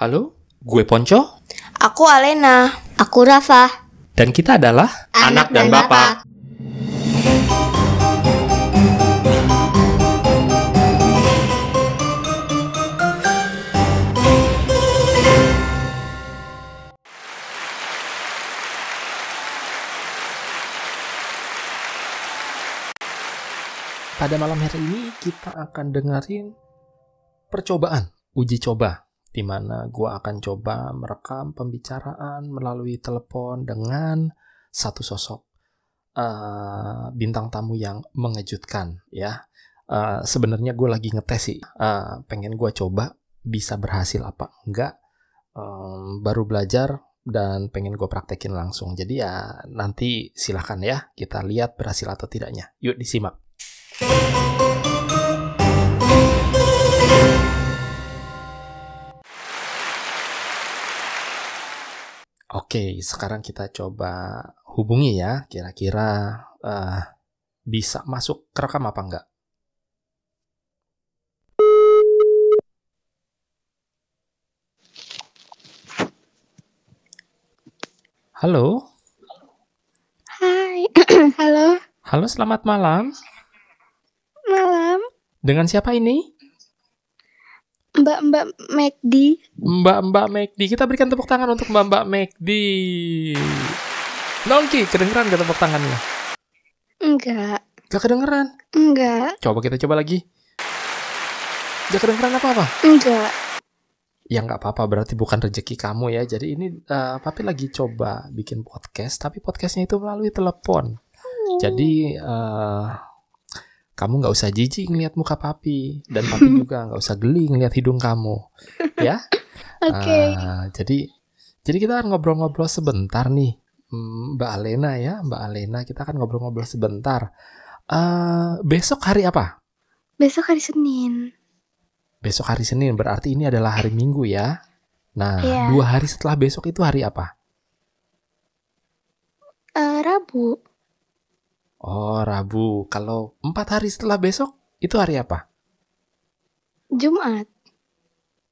Halo, gue Ponco, Aku Alena. Aku Rafa. dan kita adalah Anak dan Bapak. Pada malam hari ini kita akan dengerin percobaan, uji coba, di mana gue akan coba merekam pembicaraan melalui telepon dengan satu sosok eh, bintang tamu yang mengejutkan, ya. Eh, Sebenarnya gue lagi ngetes sih, Eh, pengen gue coba bisa berhasil apa enggak. Em, baru belajar dan pengen gue praktekin langsung. Jadi ya nanti silahkan ya kita lihat berhasil atau tidaknya. Yuk disimak. Oke, sekarang kita coba hubungi ya. Kira-kira eh, bisa masuk ke rekam apa enggak? Halo, Hai. Halo. halo selamat malam. Malam. Dengan siapa ini? Mbak-mbak McD. Mbak-mbak McD. Kita berikan tepuk tangan untuk Mbak-mbak McD. Nongki, kedengeran gak tepuk tangannya? Enggak. Gak kedengeran. Enggak. Coba kita coba lagi. Gak kedengeran apa-apa? Enggak. Ya nggak apa-apa, berarti bukan rezeki kamu ya. Jadi ini eh, Papi lagi coba bikin podcast, tapi podcastnya itu melalui telepon. Jadi eh, kamu nggak usah jijik ngeliat muka Papi, dan Papi juga nggak usah geli ngeliat hidung kamu, ya. Oke. Ah, jadi jadi kita akan ngobrol-ngobrol sebentar nih, Hmm, Mbak Alena ya, Mbak Alena kita akan ngobrol-ngobrol sebentar. Eh, besok hari apa? Besok hari Senin. Besok hari Senin, berarti ini adalah hari Minggu ya. Nah, Iya. dua hari setelah besok itu hari apa? Eh, Rabu. Oh, Rabu. Kalau empat hari setelah besok itu hari apa? Jumat.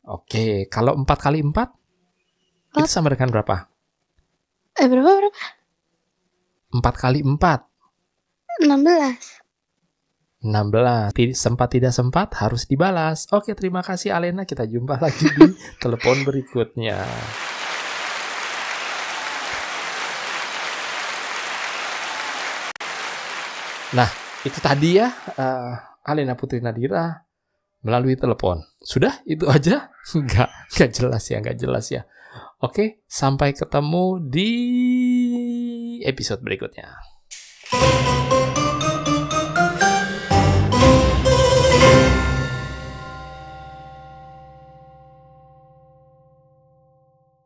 Oke, kalau empat kali empat itu sama dengan berapa? Eh, berapa berapa? Empat kali empat, 16. 16. Ti- Sempat tidak sempat harus dibalas. Oke, terima kasih Alena. Kita jumpa lagi di telepon berikutnya. Nah, itu tadi ya eh, Alena Putri Nadira melalui telepon. Sudah itu aja? Nggak, nggak jelas ya, nggak jelas ya. Oke, sampai ketemu di episode berikutnya.